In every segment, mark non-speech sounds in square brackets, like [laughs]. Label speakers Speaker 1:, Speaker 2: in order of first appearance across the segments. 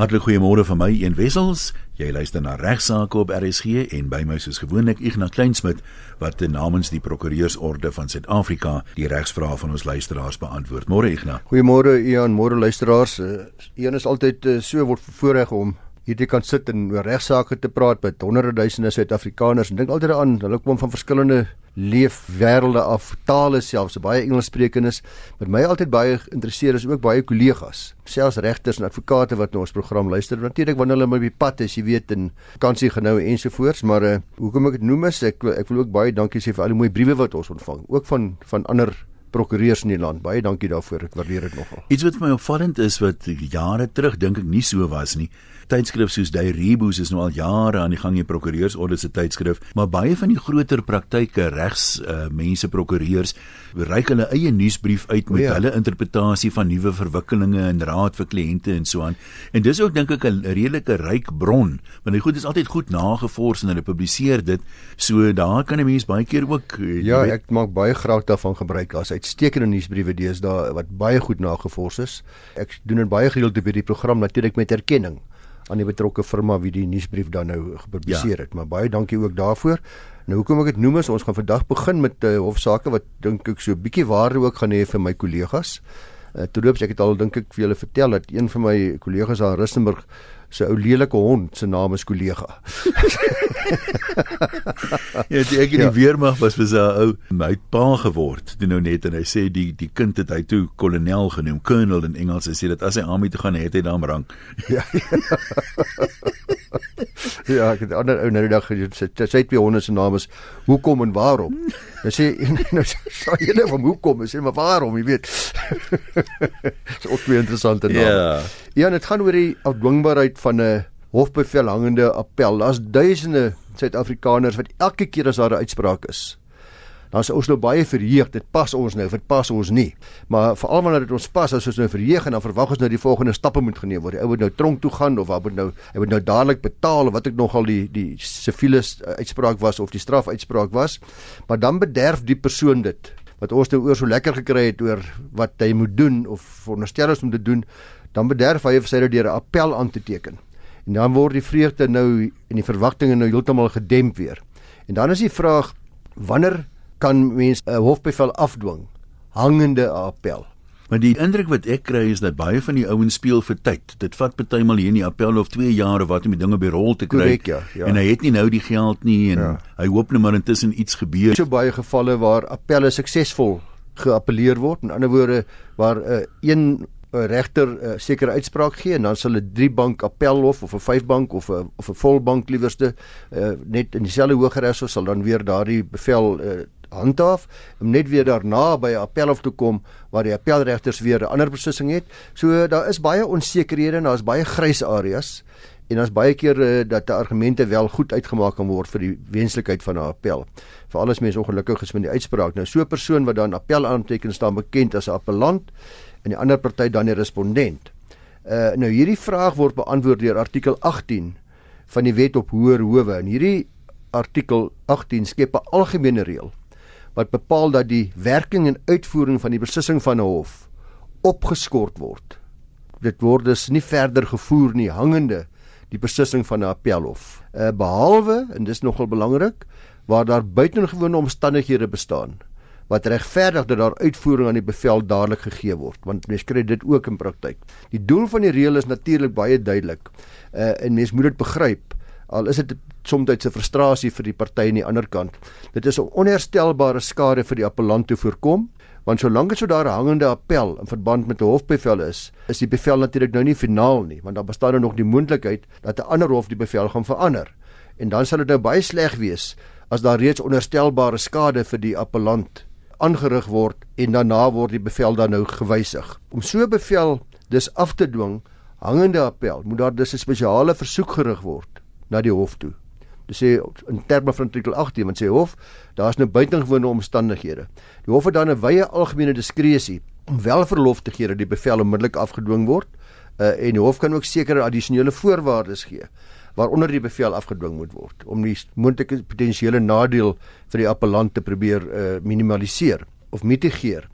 Speaker 1: Hartlik goeiemôre van my een wessels. Jy luister na regsaake op RSG en by my soos gewoonlik Ignas Kleinsmid wat namens die Prokureursorde van Suid-Afrika die regsvrae van ons luisteraars beantwoord. Môre Ignas.
Speaker 2: Goeiemôre Ian, môre luisteraars. Een is altyd eh, so word voorreg om hierdie kan sit en oor regsaake te praat met honderde duisende Suid-Afrikaners. Dink altyd aan, hulle kom van verskillende leefwêrelde af, tale selfs, baie Engelssprekers. Wat my altyd baie interesseer is ook baie kollegas, selfs regters en advokate wat na ons program luister. Natuurlik wanneer hulle op die pad is, jy weet, en vakansie genou ensovoorts, maar uh, hoekom ek dit noem is ek ek wil ook baie dankie sê vir al die mooi briewe wat ons ontvang, ook van van ander prokureurs in die land. Baie dankie daarvoor. Ek waardeer dit nogal.
Speaker 1: Iets wat vir my opvallend is wat jare terug dink ek nie so was nie tydskrif soos Die Rebus is nou al jare aan die gang in prokureursorde se tydskrif, maar baie van die groter praktyke regs uh, mense prokureurs bereik hulle eie nuusbrief uit met ja. hulle interpretasie van nuwe verwikkelinge en raad vir kliënte en so aan. En dis ook dink ek 'n redelike ryk bron, want die goed is altyd goed nagevors en hulle publiseer dit. So daar kan 'n mens baie keer ook
Speaker 2: uh, Ja, weet, ek maak baie graag daarvan gebruik as uitstekende nuusbriewe deesdae wat baie goed nagevors is. Ek doen dit baie gereeld by die program natuurlik met erkenning aan die betrokke firma wie die nuusbrief dan nou gepubliseer ja. het. Maar baie dankie ook daarvoor. Nou hoekom ek dit noem is ons gaan vandag begin met 'n uh, eh, hofsaake wat dink ek so 'n bietjie waarde ook gaan hê vir my kollegas. Uh, Terloops ek het al dink ek vir julle vertel dat een van my kollegas daar in Rustenburg se ou lelike hond se naam is kollega. [laughs]
Speaker 1: ja, die ek in die ja. weermag was vir sy ou my pa geword. Dit nou net en hy sê die die kind het hy toe kolonel genoem, colonel in Engels. Hy sê dat as hy aan my toe gaan het hy dan rang. ja. [laughs]
Speaker 2: ja, ek het ander ou nou die dag gesê sy twee honde se name is hoekom en waarom. [laughs] Nou sê nou sê jy net van hoekom, sê maar waarom, jy weet. Dis ook twee interessante name. Ja. Ja, dit gaan oor die afdwingbaarheid van 'n hofbevel hangende appel. Daar's duisende Suid-Afrikaners wat elke keer as daar 'n uitspraak is, dan is ons nou baie verheug. Dit pas ons nou, dit pas ons nie. Maar veral wanneer dit ons pas, as ons nou verheug en dan verwag ons nou die volgende stappe moet geneem word. Die ou moet nou tronk toe gaan of hy moet nou hy moet nou dadelik betaal of wat ek nogal die die siviele uitspraak was of die strafuitspraak was. Maar dan bederf die persoon dit wat ons nou oor so lekker gekry het oor wat hy moet doen of veronderstel is om te doen, dan bederf hy vir sy deur 'n appel aan te teken. En dan word die vreugde nou en die verwagtinge nou heeltemal gedemp weer. En dan is die vraag wanneer kan mens 'n hofbevel afdwing hangende appel.
Speaker 1: Maar die indruk wat ek kry is dat baie van die ouens speel vir tyd. Dit vat partymal hier in die appel of 2 jaar of wat om die dinge by rol te kry.
Speaker 2: Correct, ja, ja.
Speaker 1: En hy het nie nou die geld nie en ja. hy hoop net maar intussen iets gebeur.
Speaker 2: So baie gevalle waar appelle suksesvol geappeleer word. In ander woorde waar 'n uh, een 'n regter uh, sekere uitspraak gee en dan sal 'n drie bank appelhof of 'n vyf bank of 'n of 'n volbank liewerste uh, net in dieselfde hogeres sal dan weer daardie bevel uh, handhaaf om net weer daarna by appelhof toe kom waar die appelregters weer 'n ander beslissing het. So daar is baie onsekerhede en daar's baie grys areas en daar's baie keer uh, dat die argumente wel goed uitgemaak kan word vir die wenslikheid van 'n appel. Vir alles mense ongelukkig is met die uitspraak. Nou so 'n persoon wat dan appel aanteken staan bekend as 'n appellant en die ander party dan die respondent. Uh nou hierdie vraag word beantwoord deur artikel 18 van die Wet op Hoër Howe en hierdie artikel 18 skep 'n algemene reël wat bepaal dat die werking en uitvoering van die beslissing van 'n hof opgeskort word. Dit word dus nie verder gevoer nie hangende die beslissing van 'n appelhof. Uh behalwe en dis nogal belangrik waar daar buitengewone omstandighede bestaan wat regverdig dat daar uitvoering aan die bevel dadelik gegee word want mens kry dit ook in praktyk. Die doel van die reël is natuurlik baie duidelik. Uh en mens moet dit begryp al is dit soms 'n frustrasie vir die party aan die ander kant. Dit is 'n onherstelbare skade vir die appellant te voorkom, want solank as so daar 'n hangende appel in verband met 'n hofbevel is, is die bevel natuurlik nou nie finaal nie, want daar bestaan er nog die moontlikheid dat 'n ander hof die bevel gaan verander. En dan sal dit nou baie sleg wees as daar reeds onherstelbare skade vir die appellant aangerig word en daarna word die bevel dan nou gewysig. Om so bevel dus af te dwing, hangende appel, moet daar dus 'n spesiale versoek gerig word na die hof toe. Dit sê in terme van artikel 18 want sê hof, daar's nou buitengewone omstandighede. Die hof het dan 'n wye algemene diskresie om wel verlof te gee dat die bevel onmiddellik afgedwing word. Uh, en die hof kan ook sekere addisionele voorwaardes gee waaronder die bevel afgedwing moet word om die moontlike potensiële nadeel vir die appellant te probeer uh, minimaliseer of mitigeer.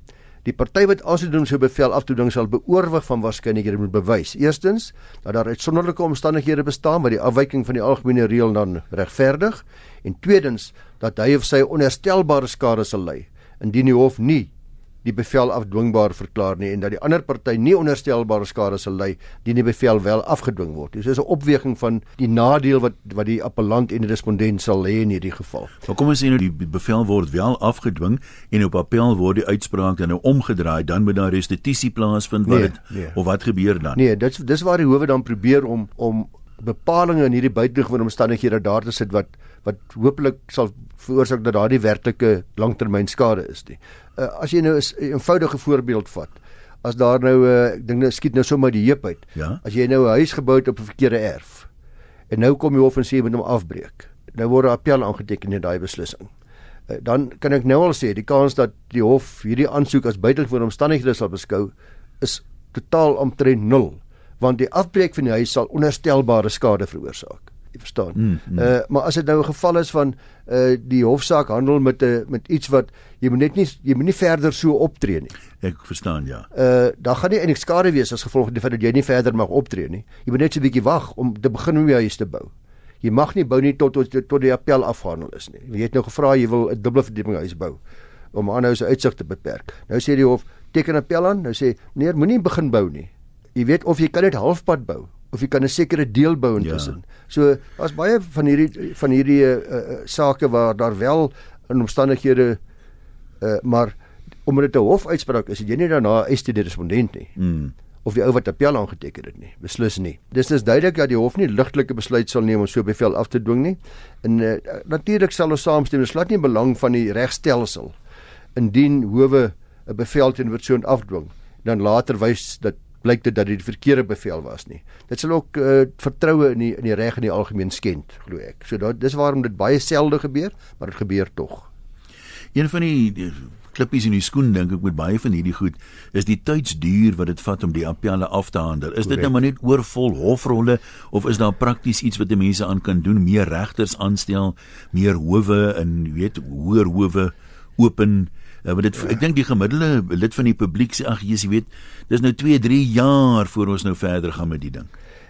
Speaker 2: Die party wat aansoek doen so bevel af te dwing sal beoorwig van waarskynlikhede moet bewys. Eerstens dat daar uitsonderlike omstandighede bestaan wat die afwyking van die algemene reël dan regverdig en tweedens dat hy of sy onherstelbare skade sal ly indien die hof nie die bevel afdwingbaar verklaar nie en dat die ander party nie onherstelbare skade sal ly dien die bevel wel afgedwing word. Dis 'n opweging van die nadeel wat wat die appellant en die respondent sal hê in hierdie geval.
Speaker 1: Maar kom ons sê nou die bevel word wel afgedwing en op appel word die uitspraak dan nou omgedraai, dan moet daar restituisie plaasvind wat nee, nee. of wat gebeur dan?
Speaker 2: Nee, dit dis waar die howe dan probeer om om bepalinge in hierdie buitengewone omstandighede daar te sit wat wat hopelik sal veroorsaak dat daardie werklike langtermynskade is nie. Uh, as jy nou 'n eenvoudige voorbeeld vat, as daar nou 'n uh, ek dink nou skiet nou sommer die heup uit.
Speaker 1: Ja?
Speaker 2: As jy nou 'n huis gebou het op 'n verkeerde erf en nou kom die hof en sê jy moet hom afbreek. Nou word 'n appel aangeteken in daai beslissing. Uh, dan kan ek nou al sê die kans dat die hof hierdie aansoek as buitengewone omstandighede sal beskou is totaal omtrent 0 want die afbreek van die huis sal onherstelbare skade veroorsaak. Jy verstaan. Mm, mm. Uh maar as dit nou 'n geval is van uh die hofsaak handel met 'n uh, met iets wat jy moet net nie jy moet nie verder so optree nie.
Speaker 1: Ek verstaan ja.
Speaker 2: Uh dan gaan nie eintlik skade wees as gevolg van die feit dat jy nie verder mag optree nie. Jy moet net so 'n bietjie wag om te begin om jou huis te bou. Jy mag nie bou nie tot tot, tot die appel afhandel is nie. Jy het nou gevra jy wil 'n dubbele verdieping huis bou om aan nou se uitsig te beperk. Nou sê die hof teken appel aan. Nou sê nee, moenie begin bou nie jy weet of jy kan dit halfpad bou of jy kan 'n sekere deel bou intussen. Ja. So daar's baie van hierdie van hierdie uh, sake waar daar wel in omstandighede uh, maar omdat dit 'n hofuitspraak is, jy nie daarna is die respondent nie.
Speaker 1: Mm.
Speaker 2: Of die ou wat appel aangeteken het nie, beslis nie. Dis dis duidelik dat die hof nie ligtelike besluit sal neem om so bevel af te dwing nie. En uh, natuurlik sal ons saamstem, dit slaat nie belang van die regstelsel indien howe 'n bevel teen 'n persoon afdwing dan later wys dat blyk dit dat dit die verkeerde bevel was nie. Dit sal ook uh, vertroue in die in die reg in die algemeen skend, glo ek. So dat dis waarom dit baie selde gebeur, maar dit gebeur tog.
Speaker 1: Een van die, die klippies in die skoen dink ek met baie van hierdie goed is die tydsduur wat dit vat om die appelle af te handel. Is dit nou maar net oorvol hofrolle of is daar prakties iets wat die mense aan kan doen, meer regters aanstel, meer howe in weet hoër howe open Ja, want dit ek dink die gemiddelde lid van die publiek sê ag jy weet, dis nou 2, 3 jaar voor ons nou verder gaan met die ding.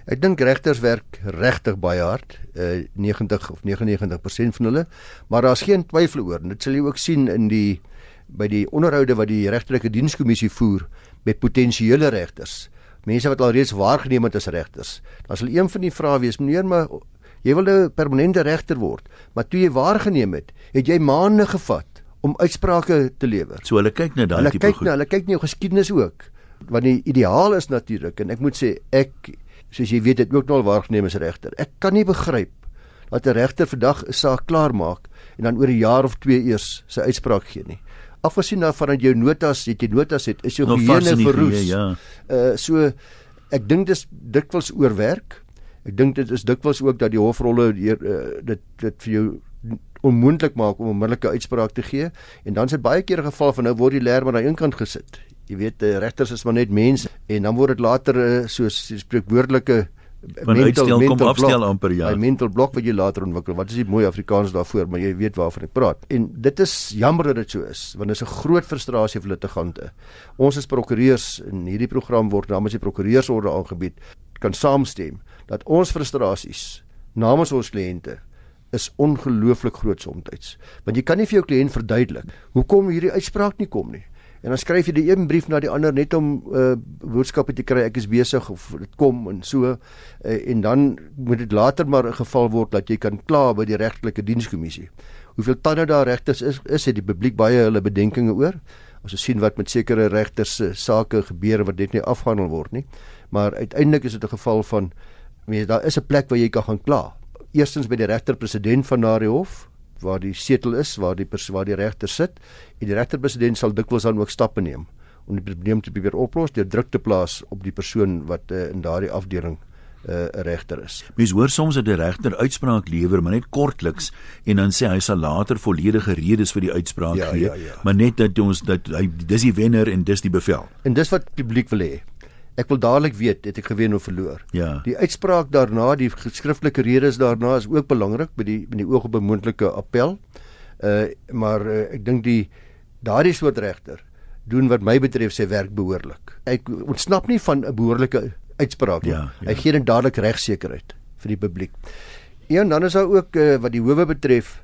Speaker 2: Ek dink regters werk regtig baie hard, uh, 90 of 99% van hulle, maar daar's geen twyfel oor. Dit sal jy ook sien in die by die onderhoude wat die regterlike dienskommissie voer met potensiële regters. Mense wat al reeds waargeneem het as regters. Dan sal een van die vrae wees, meneer, maar jy wil nou permanente regter word, maar toe jy waargeneem het, het jy maande gevat om uitsprake te lewer.
Speaker 1: So hulle kyk na daai
Speaker 2: tipe goed. Hulle kyk na, hulle kyk jou geskiedenis ook. Want die ideaal is natuurlik en ek moet sê ek soos jy weet dit ook nou al waargeneem as regter. Ek kan nie begryp dat 'n regter vandag 'n saak klaar maak en dan oor 'n jaar of 2 eers sy uitspraak gee nie. Afgesien daarvan dat jou notas, het jy notas het, is jou geheue verroes.
Speaker 1: Ja.
Speaker 2: Uh so ek dink dis dikwels oorwerk. Ek dink dit is dikwels ook dat die hofrolle hier uh, dit dit vir jou onmoontlik maak om 'n onmiddellike uitspraak te gee en dan is dit baie keer 'n geval van nou word die leer maar aan een kant gesit. Jy weet die regters is maar net mense en dan word dit later eh, soos die spreekwoordelike
Speaker 1: mental mental afstel amper ja.
Speaker 2: 'n mental blok wat jy later ontwikkel. Wat is die mooi Afrikaans daarvoor, maar jy weet waarvan ek praat. En dit is jammer dat dit so is, want dit is 'n groot frustrasie vir litigante. Ons as prokureurs in hierdie program word namens die prokureursorde aangebied kan saamstem dat ons frustrasies namens ons kliënte is ongelooflik groot soms. Want jy kan nie vir jou kliënt verduidelik hoekom hierdie uitspraak nie kom nie. En dan skryf jy die een brief na die ander net om uh, boodskap te kry ek is besig of dit kom en so uh, en dan moet dit later maar 'n geval word dat jy kan kla by die regtelike dienskommissie. Hoeveel tande daar regters is, is het die publiek baie hulle bedenkinge oor. Ons het sien wat met sekere regters se sake gebeur wat net nie afgehandel word nie. Maar uiteindelik is dit 'n geval van mense daar is 'n plek waar jy kan gaan kla eerstens by die regter-president van daardie hof waar die setel is waar die waar die regter sit en die regter-president sal dikwels dan ook stappe neem om die probleem te probeer oplos deur druk te plaas op die persoon wat uh, in daardie afdeling eh, 'n uh, regter is.
Speaker 1: Mens hoor soms dat die regter uitspraak lewer, maar net kortliks en dan sê hy sal later volledige redes vir die uitspraak
Speaker 2: ja,
Speaker 1: gee,
Speaker 2: ja, ja.
Speaker 1: maar net dat ons dat hy dis die wenner en dis die bevel.
Speaker 2: En dis wat publiek wil hê. Ek wil dadelik weet het ek gewen of verloor.
Speaker 1: Ja.
Speaker 2: Die uitspraak daarna, die geskriftelike redes daarna is ook belangrik by die met die oog op 'n moontlike appel. Uh maar uh, ek dink die daardie soort regter doen wat my betref sy werk behoorlik. Hy ontsnap nie van 'n behoorlike uitspraak nie. Ja, ja. Hy gee net dadelik regsekerheid vir die publiek. Ja, en dan is daar ook uh, wat die howe betref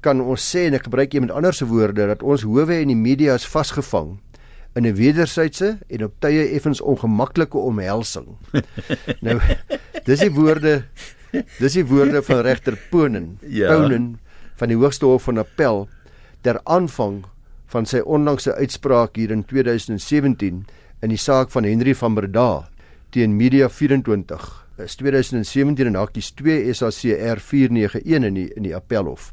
Speaker 2: kan ons sê en ek gebruik iemand anders se woorde dat ons howe en die media is vasgevang in 'n wederwysige en op tye effens ongemaklike omhelsing. [laughs] nou dis die woorde dis die woorde van regter Ponen. Ja. Ponen van die Hoogste Hof van Appel ter aanvang van sy onlangse uitspraak hier in 2017 in die saak van Henry van Breda teen Media 24 is 2017 en hakkies 2 SACR 491 in die in die appelhof.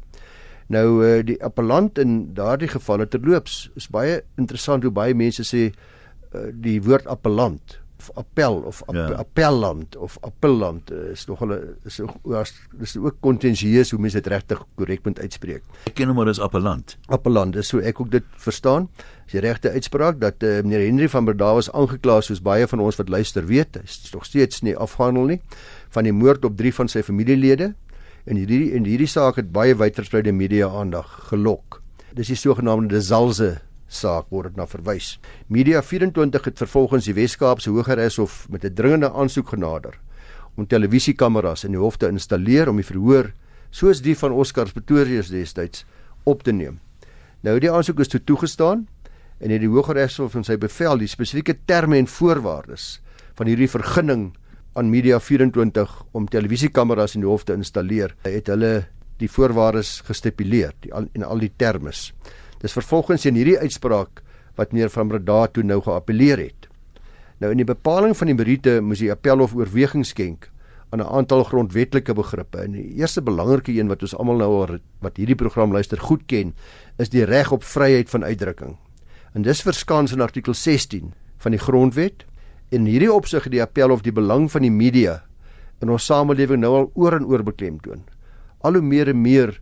Speaker 2: Nou uh, die appellant in daardie gevalle terloops is baie interessant hoe baie mense sê uh, die woord appellant of appel of ap ja. appelland of appelland uh, is nog hulle is as dis ook kontensieus hoe mense dit regtig korrek moet uitspreek.
Speaker 1: Ek ken hom maar as appelland.
Speaker 2: Appelland is so ek ook dit verstaan. As die regte uitspraak dat uh, meneer Henry van Berda was aangekla soos baie van ons wat luister weet, is nog steeds nie afgehandel nie van die moord op drie van sy familielede En hierdie en hierdie saak het baie wydverspreide media aandag gelok. Dis die sogenaamde Zalze saak word dit na verwys. Media 24 het vervolgens die Wes-Kaapse Hogeregshof met 'n dringende aansoek genader om televisiekameras in die hof te installeer om die verhoor soos die van Oscar Pretorius destyds op te neem. Nou die aansoek is toe toegestaan en het die Hogeregshof in sy bevel die spesifieke terme en voorwaardes van hierdie vergunning aan Media 24 om televisiekameras in die hof te installeer, het hulle die voorwaardes gestipuleer die en al die termes. Dis vervolgens in hierdie uitspraak wat meneer van Breda toe nou geappeleer het. Nou in die bepaling van die meriete moes die appelhof oorweging skenk aan 'n aantal grondwetlike begrippe. En die eerste belangrike een wat ons almal nou al wat hierdie program luister goed ken, is die reg op vryheid van uitdrukking. En dis verskans in artikel 16 van die grondwet In hierdie opsig die appel of die belang van die media in ons samelewing nou al oor en oor beklemtoon. Al hoe meer en meer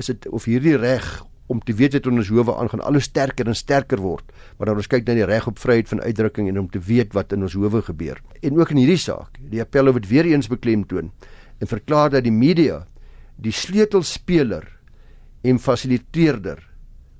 Speaker 2: is dit of hierdie reg om te weet wat ons howe aangaan al hoe sterker en sterker word wanneer ons kyk na die reg op vryheid van uitdrukking en om te weet wat in ons howe gebeur. En ook in hierdie saak, die appel het weer eens beklemtoon en verklaar dat die media die sleutelspeler en fasiliteerder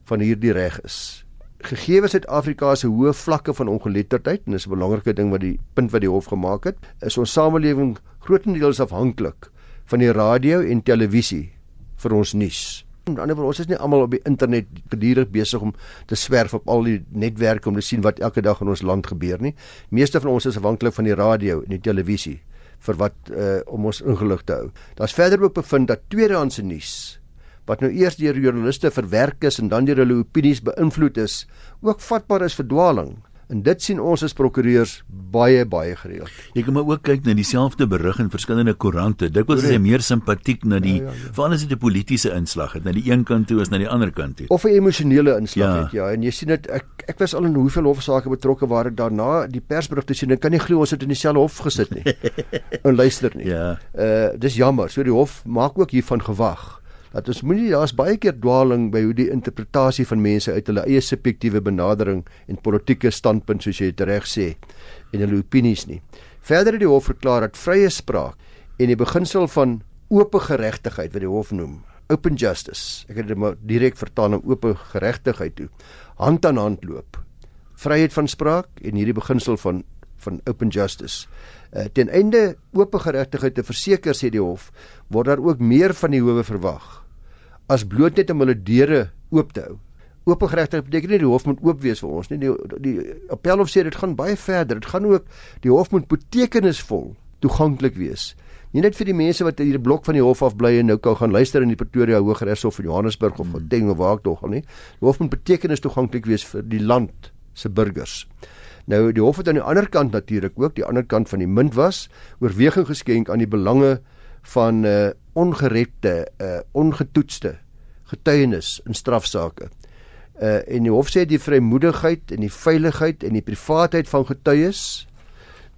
Speaker 2: van hierdie reg is gegee Suid-Afrika se hoë vlakke van ongeletterdheid en dis 'n belangrike ding wat die punt wat die hof gemaak het, is ons samelewing grootendeels afhanklik van die radio en televisie vir ons nuus. Aan die ander kant ons is nie almal op die internet gedurig besig om te swerf op al die netwerke om te sien wat elke dag in ons land gebeur nie. Meeste van ons is afhanklik van die radio en die televisie vir wat uh, om ons ingelig te hou. Daar's verder ook bevind dat tweedehandse nuus wat nou eers deur joernaliste verwerk is en dan deur hulle opinies beïnvloed is, ook vatbaar is vir dwaaling. En dit sien ons as prokureurs baie baie gereeld.
Speaker 1: Jy kan maar ook kyk na dieselfde berig in verskillende koerante. Dit was jy meer simpatiek na die ja, ja, ja. veral as dit 'n politieke inslag het, na die een kant toe as na die ander kant toe.
Speaker 2: Of 'n emosionele inslag ja. het, ja. En jy sien dit ek ek was al in hoeveel hofsaake betrokke waar ek daarna die persberig te sien. Ek kan nie glo ons het in dieselfde hof gesit nie. [laughs] en luister nie. Ja. Uh dis jammer. So die hof maak ook hiervan gewag dat ons moenie daar's baie keer dwaaling by hoe die interpretasie van mense uit hulle eie subjektiewe benadering en politieke standpunt soos jy reg sê en hulle opinies nie. Verder het die hof verklaar dat vrye spraak en die beginsel van oop geregtigheid wat die hof noem, open justice, ek het dit maar direk vertaal na oop geregtigheid toe, hand aan hand loop. Vryheid van spraak en hierdie beginsel van van open justice. Uh, ten einde oop geregtigheid te verseker sê die hof, word daar ook meer van die howe verwag as bloot net om hulle deure oop te hou. Oop geregtigheid beteken nie die hof moet oop wees vir ons nie. Die die appelhof sê dit gaan baie verder. Dit gaan ook die hof moet betekenisvol toeganklik wees. Nie net vir die mense wat hier 'n blok van die hof af bly en nou kan gaan luister in die Pretoria Hooggeregshof in Johannesburg of Gauteng of waar ook al nie. Die hof moet betekenis toeganklik wees vir die land se burgers. Nou die hof het aan die ander kant natuurlik ook die ander kant van die munt was oorweging geskenk aan die belange van uh ongerepte uh ongetoetste getuienis in strafsaake. Uh en die hof sê die vrymoedigheid en die veiligheid en die privaatheid van getuies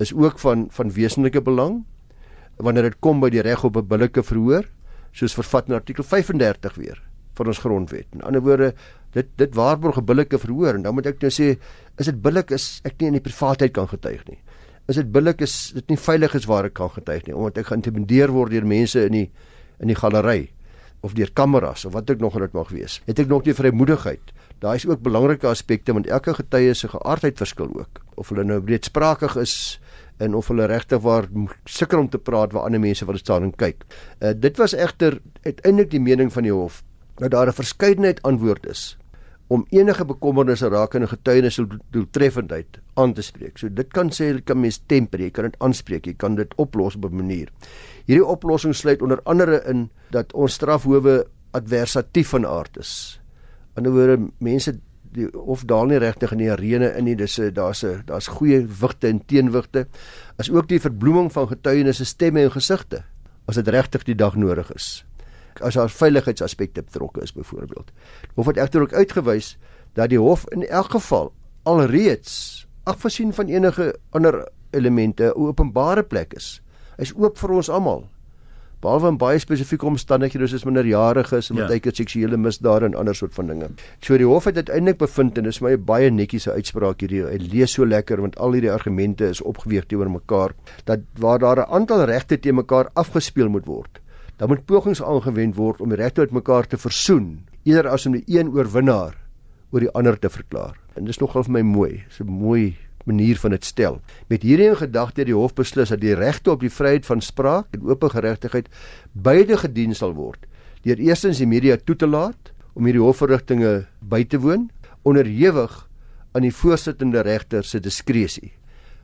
Speaker 2: is ook van van wesenlike belang wanneer dit kom by die reg op 'n billike verhoor soos vervat in artikel 35 weer van ons grondwet. In ander woorde, dit dit waarborg 'n billike verhoor en dan moet ek nou sê, is dit billik is ek nie in die privaatheid kan getuig nie is dit billik is dit nie veilig is waar ek kan getuig nie omdat ek geïntimideer word deur mense in die in die galery of deur kameras of wat ook nog dit mag wees. Het ek nog die vrymoedigheid Daar is ook belangrike aspekte want elke getuie se geaardheid verskil ook. Of hulle nou breedsprakig is en of hulle regtig waar sukkel om te praat waar ander mense wat staan en kyk. Uh, dit was egter uiteindelik die mening van die hof dat daar 'n verskeidenheid antwoord is om enige bekommernisse rakende getuienis doeltreffendheid aan te spreek. So dit kan sê jy kan mens temper, jy kan dit aanspreek, jy kan dit oplos op 'n manier. Hierdie oplossing sluit onder andere in dat ons strafhowe adversatief van aard is. In 'n woorde mense die of daal nie regtig in die arene in nie. Dis 'n daar's 'n daar's goeie wigte en teenwigte. As ook die verbloeming van getuienisse stemme en gesigte as dit regtig die dag nodig is as daar veiligheidsaspekte betrokke is byvoorbeeld. Hof het egter ook uitgewys dat die hof in elk geval alreeds afgesien van enige ander elemente 'n openbare plek is. Hy's oop vir ons almal. Behalwe in baie spesifieke omstandighede soos minderjariges en ja. baie seksuele misdade en ander soort van dinge. So die hof het uiteindelik bevind en dis my baie netjiese uitspraak hierdie. Hy lees so lekker want al hierdie argumente is opgeweeg teenoor mekaar dat waar daar 'n aantal regte te mekaar afgespeel moet word dan moet pogings aangewend word om die regte uit mekaar te versoen, eerder as om die een oorwinnaar oor die ander te verklaar. En dis nogal vir my mooi. Dis 'n mooi manier van dit stel. Met hierdie in gedagte het die hof beslis dat die regte op die vryheid van spraak en oop geregtigheid beide gedien sal word deur eerstens die media toe te laat om hierdie hofverrigtinge by te woon onderhewig aan die voorsittende regter se diskresie.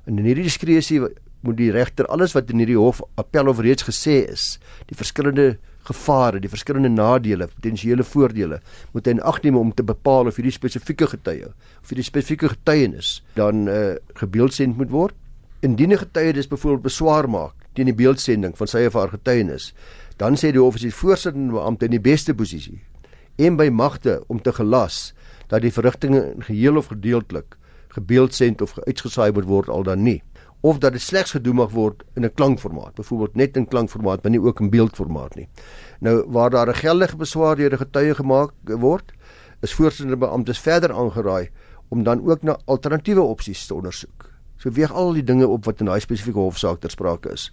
Speaker 2: En in hierdie diskresie moet die regter alles wat in hierdie hof appel of reeds gesê is, die verskillende gevare, die verskillende nadele, potensiële voordele, moet hy in ag neem om te bepaal of hierdie spesifieke getuie of hierdie spesifieke getuienis dan uh, gebeeldsend moet word. Indien 'n getuie dis byvoorbeeld beswaar maak teen die beeldsending van sy of haar getuienis, dan sê die hof is die voorsittende beampte in die beste posisie en by magte om te gelas dat die verrigtinge geheel of gedeeltelik gebeeldsend of uitgesaai moet word al dan nie of dat dit slegs gedoen mag word in 'n klankformaat, byvoorbeeld net in klankformaat, maar nie ook in beeldformaat nie. Nou waar daar 'n geldige beswaar deur 'n getuie gemaak word, is voorsittende beamptes verder aangeraai om dan ook na alternatiewe opsies te ondersoek. So weeg al die dinge op wat in daai spesifieke hofsaak ter sprake is.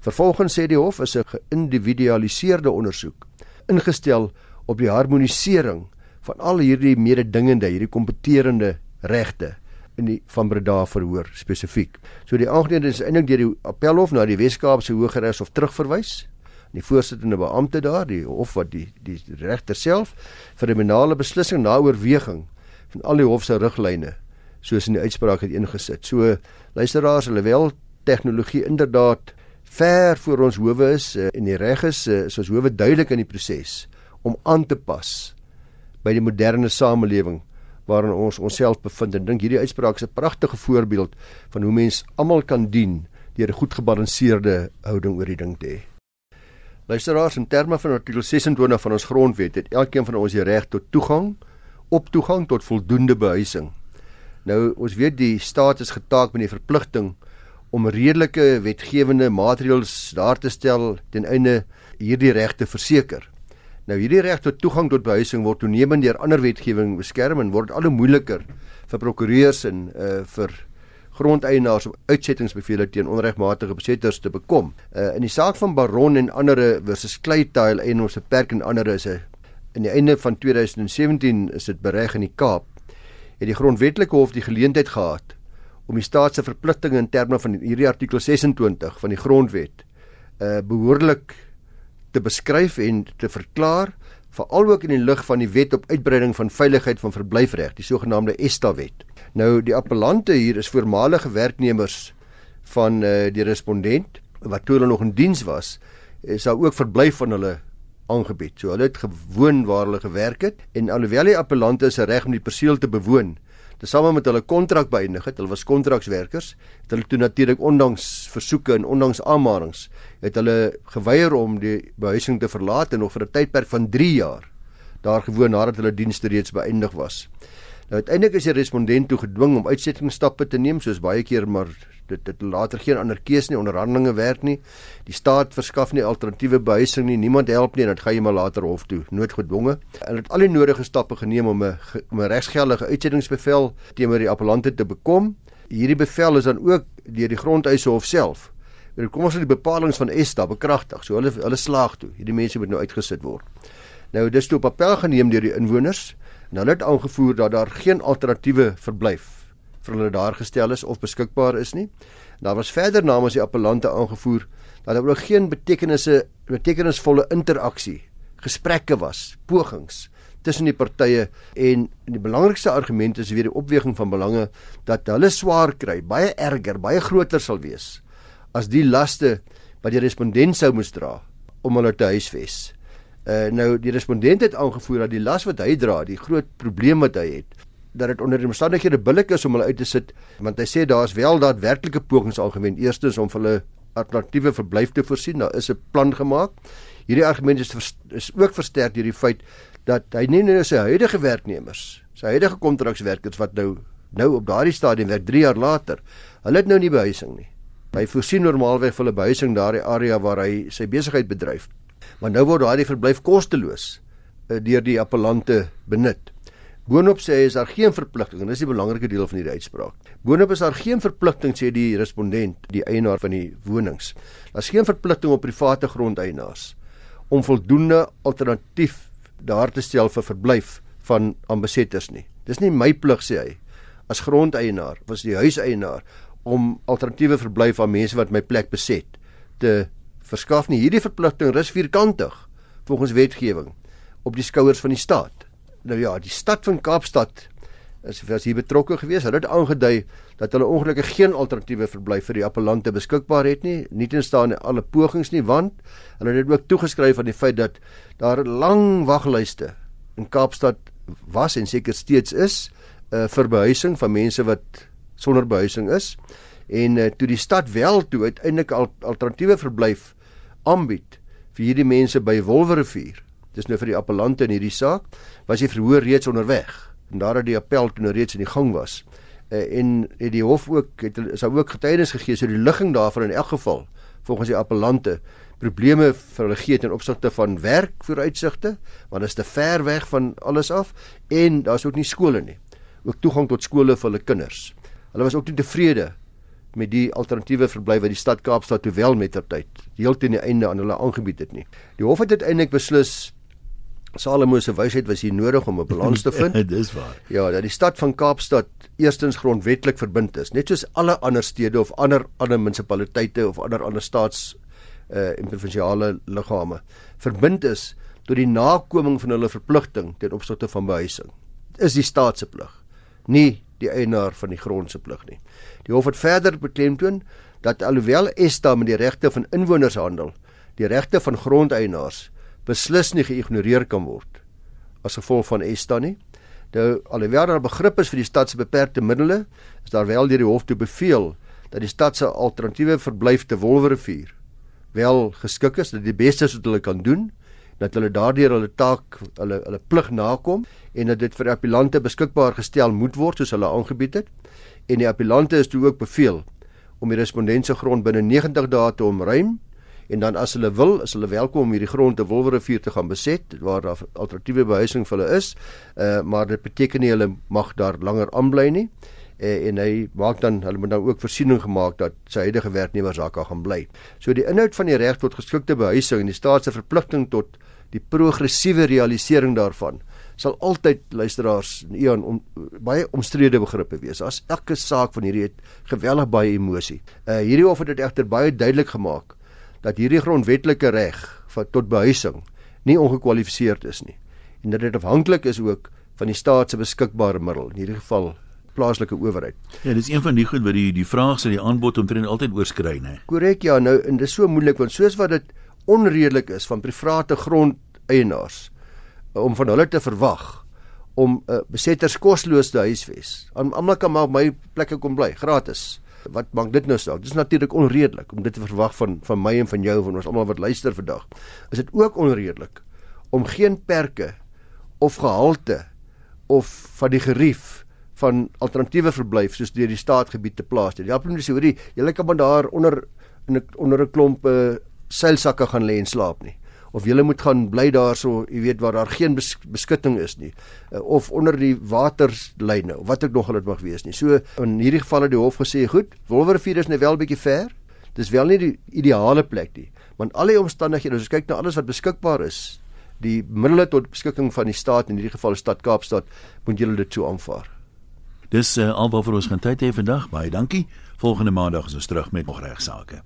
Speaker 2: Vervolgens sê die hof is 'n geïndividualiseerde ondersoek ingestel op die harmonisering van al hierdie mededingende, hierdie kompeterende regte in die van Breda verhoor spesifiek. So die aangeleenthede is eintlik deur die appelhof na die Wes-Kaapse Hooggeregshof terugverwys. Die voorsittende beampte daar, die hof wat die die regter self vir kriminele beslissing na oorweging van al die hof se riglyne soos in die uitspraak het ingesit. So luisteraars, hulle wel tegnologie inderdaad ver voor ons howe is uh, en die reg is uh, soos howe duidelik in die proses om aan te pas by die moderne samelewing waarin ons onsself bevind en dink hierdie uitspraak is 'n pragtige voorbeeld van hoe mens almal kan dien deur 'n goed gebalanseerde houding oor die ding te hê. Luisteraars, in terme van artikel 26 van ons grondwet het elkeen van ons die reg tot toegang op toegang tot voldoende behuising. Nou ons weet die staat is getaak met die verpligting om redelike wetgewende maatreëls daar te stel ten einde hierdie regte verseker. Nou hierdie reg tot toegang tot behuising word toenemend deur ander wetgewing beskerm en word al hoe moeiliker vir prokureurs en uh vir grondeienaars om uitsettingsbevele teen onregmatige besetters te bekom. Uh in die saak van Baron en ander versus Claytile en ons beperk en ander is 'n in die einde van 2017 is dit bereg in die Kaap het die grondwetlike hof die geleentheid gehad om die staat se verpligtinge in terme van hierdie artikel 26 van die grondwet uh behoorlik te beskryf en te verklaar veral ook in die lig van die wet op uitbreiding van veiligheid van verblyfreg, die sogenaamde ESTA wet. Nou die appellante hier is voormalige werknemers van uh, die respondent wat toe hulle nog in diens was, is daar ook verblyf van hulle aangebied. So hulle het gewoon waar hulle gewerk het en alhoewel die appellante se reg om die perseel te bewoon tesame met hulle kontrak beëindig het. Hulle was kontrakswerkers. Het hulle toe natuurlik ondanks versoeke en ondanks aanmaninge het hulle geweier om die behuising te verlaat en nog vir 'n tydperk van 3 jaar daar gewoon nadat hulle dienste reeds beëindig was. Nou uiteindelik is die respondent toe gedwing om uitsettingsstappe te neem soos baie keer maar dit dit later geen ander keus nie onderhandelinge werk nie. Die staat verskaf nie alternatiewe behuising nie. Niemand help nie en dit gaan jy maar later hof toe noodgedwonge. Hulle het al die nodige stappe geneem om 'n om 'n regsgeldige uitsettingsbevel teenoor die appellante te bekom. Hierdie bevel is dan ook deur die grondeise hof self. Kom ons sê die bepalinge van ESTA bekragtig. So hulle hulle slaag toe. Hierdie mense moet nou uitgesit word. Nou dis toe op appel geneem deur die inwoners En hulle het aangevoer dat daar geen alternatiewe verblyf vir hulle daar gestel is of beskikbaar is nie. Daar was verder namens die appellante aangevoer dat daar ook geen betekenisse betekenisvolle interaksie, gesprekke was, pogings tussen die partye en die belangrikste argument is weer die opweging van belange dat hulle swaar kry, baie erger, baie groter sal wees as die laste wat die respondent sou moes dra om hulle te huisves. Uh nou die respondent het aangevoer dat die las wat hy dra, die groot probleem wat hy het, dat dit onder die omstandighede billik is om hulle uit te sit, want hy sê daar's wel daadwerklike pogings aangewend. Eerstens om hulle alternatiewe verblyf te voorsien, daar is 'n plan gemaak. Hierdie argument is is ook versterk deur die feit dat hy nie net sy huidige werknemers, sy huidige kontrakswerkers wat nou nou op daardie stadium werk 3 jaar later, hulle het nou nie behuising nie. Hy voorsien normaalweg vir hulle behuising daardie area waar hy sy besigheid bedryf. Maar nou word daardie verblyf kosteloos uh, deur die appellante benut. Boonop sê is daar geen verpligting en dis die belangrike deel van hierdie uitspraak. Boonop is daar geen verpligting sê die respondent, die eienaar van die wonings. Daar's geen verpligting op private grondeienaars om voldoende alternatief daar te stel vir verblyf van aanbesetters nie. Dis nie my plig sê hy as grondeienaar, was die huiseienaar om alternatiewe verblyf aan mense wat my plek beset te verskaf nie. Hierdie verpligting rus vierkantig volgens wetgewing op die skouers van die staat. Nou ja, die stad van Kaapstad is was hier betrokke geweest. Hulle het aangedui dat hulle ongelukkig geen alternatiewe verblyf vir die appellante beskikbaar het nie. Nie tenstaan alle pogings nie, want hulle het ook toegeskryf aan die feit dat daar lang waglyste in Kaapstad was en seker steeds is uh, vir behuising van mense wat sonder behuising is. En uh, toe die stad wel toe uiteindelik al, alternatiewe verblyf aanbied vir hierdie mense by Wolwerivier. Dis nou vir die appellante in hierdie saak, was die verhoor reeds onderweg het die appel toe nou reeds in die gang was. Uh, en het die hof ook het is daar ook getuienis gegee so die ligging daarvan in elk geval volgens die appellante probleme vir hulle gee ten opsigte van werk vooruitsigte want dit is te ver weg van alles af en daar's ook nie skole nie ook toegang tot skole vir hulle kinders hulle was ook nie tevrede met die alternatiewe verblyf wat die stad Kaapstad terwyl mettertyd heel teen die einde aan hulle aangebied het nie die hof het uiteindelik beslis Salomo se wysheid was hier nodig om 'n balans te vind. [laughs]
Speaker 1: Dis waar.
Speaker 2: Ja, dat die stad van Kaapstad eerstens grondwetlik verbind is, net soos alle ander stede of ander ander munisipaliteite of ander ander staats uh en provinsiale liggame verbind is tot die nakoming van hulle verpligting ten opsigte van behuising. Is die staat se plig, nie die eienaar van die grond se plig nie. Die hof het verder beklemtoon dat alhoewel ESTA met die regte van inwoners handel, die regte van grondeienaars beslis nie geïgnoreer kan word as gevolg van ESTA nie. Nou alhoewel daar begrip is vir die stad se beperkte middele, is daar wel deur die hof te beveel dat die stad se alternatiewe verblyf te Wolwerivier wel geskik is, dat die beste wat hulle kan doen, dat hulle daardeur hulle taak, hulle hulle plig nakom en dat dit vir appellante beskikbaar gestel moet word soos hulle aangebied het. En die appellante is toe ook beveel om die respondent se grond binne 90 dae te omruim en dan as hulle wil, is hulle welkom om hierdie grond te Wolwerivier te gaan beset waar daar alternatiewe behuising vir hulle is. Uh maar dit beteken nie hulle mag daar langer aanbly nie. Uh, en hy maak dan hulle moet dan ook voorsiening gemaak dat sy huidige werknemers daar kan gaan bly. So die inhoud van die reg tot geskikte behuising en die staat se verpligting tot die progressiewe realisering daarvan sal altyd luisteraars in Eon om, baie omstrede begrippe wees. As elke saak van hierdie het geweldig baie emosie. Uh hierdie hof het dit egter baie duidelik gemaak dat hierdie grondwetlike reg tot behuising nie ongekwalifiseerd is nie en dat dit afhanklik is ook van die staat se beskikbare middel in hierdie geval plaaslike owerheid.
Speaker 1: Ja, dis een van die goed wat die die vraag sê die aanbod omtrent altyd oorskry, né?
Speaker 2: Korrek, ja, nou en dis so moeilik want soos wat dit onredelik is van private grondeienaars om van hulle te verwag om 'n uh, besetters kosloos te huisves. Almal kan maar my plekke kom bly gratis wat maak dit nou saak? Dis natuurlik onredelik om dit te verwag van van my en van jou van ons almal wat luister vandag. Is dit ook onredelik om geen perke of gehalte of van die gerief van alternatiewe verblyf soos deur die staatsgebied te plaas nie. Ja, presies, hoorie, jy kan maar daar onder in 'n onder 'n klomp uh, seilsakke gaan lê en slaap nie of jy moet gaan bly daarso, jy weet waar daar geen bes beskutting is nie uh, of onder die waterlyne of wat ek nog al dit mag wees nie. So in hierdie geval het die hof gesê, goed, Wolwerivier is nou wel 'n bietjie ver. Dis wel nie die ideale plek nie, want al die omstandighede, as ons kyk na alles wat beskikbaar is die middele tot beskikking van die staat in hierdie geval die stad Kaapstad moet julle dit so aanvaar.
Speaker 1: Dis uh, alwaar vir ons gaan tyd hê vandag. Baie dankie. Volgende maandag is ons terug met nog regsaake.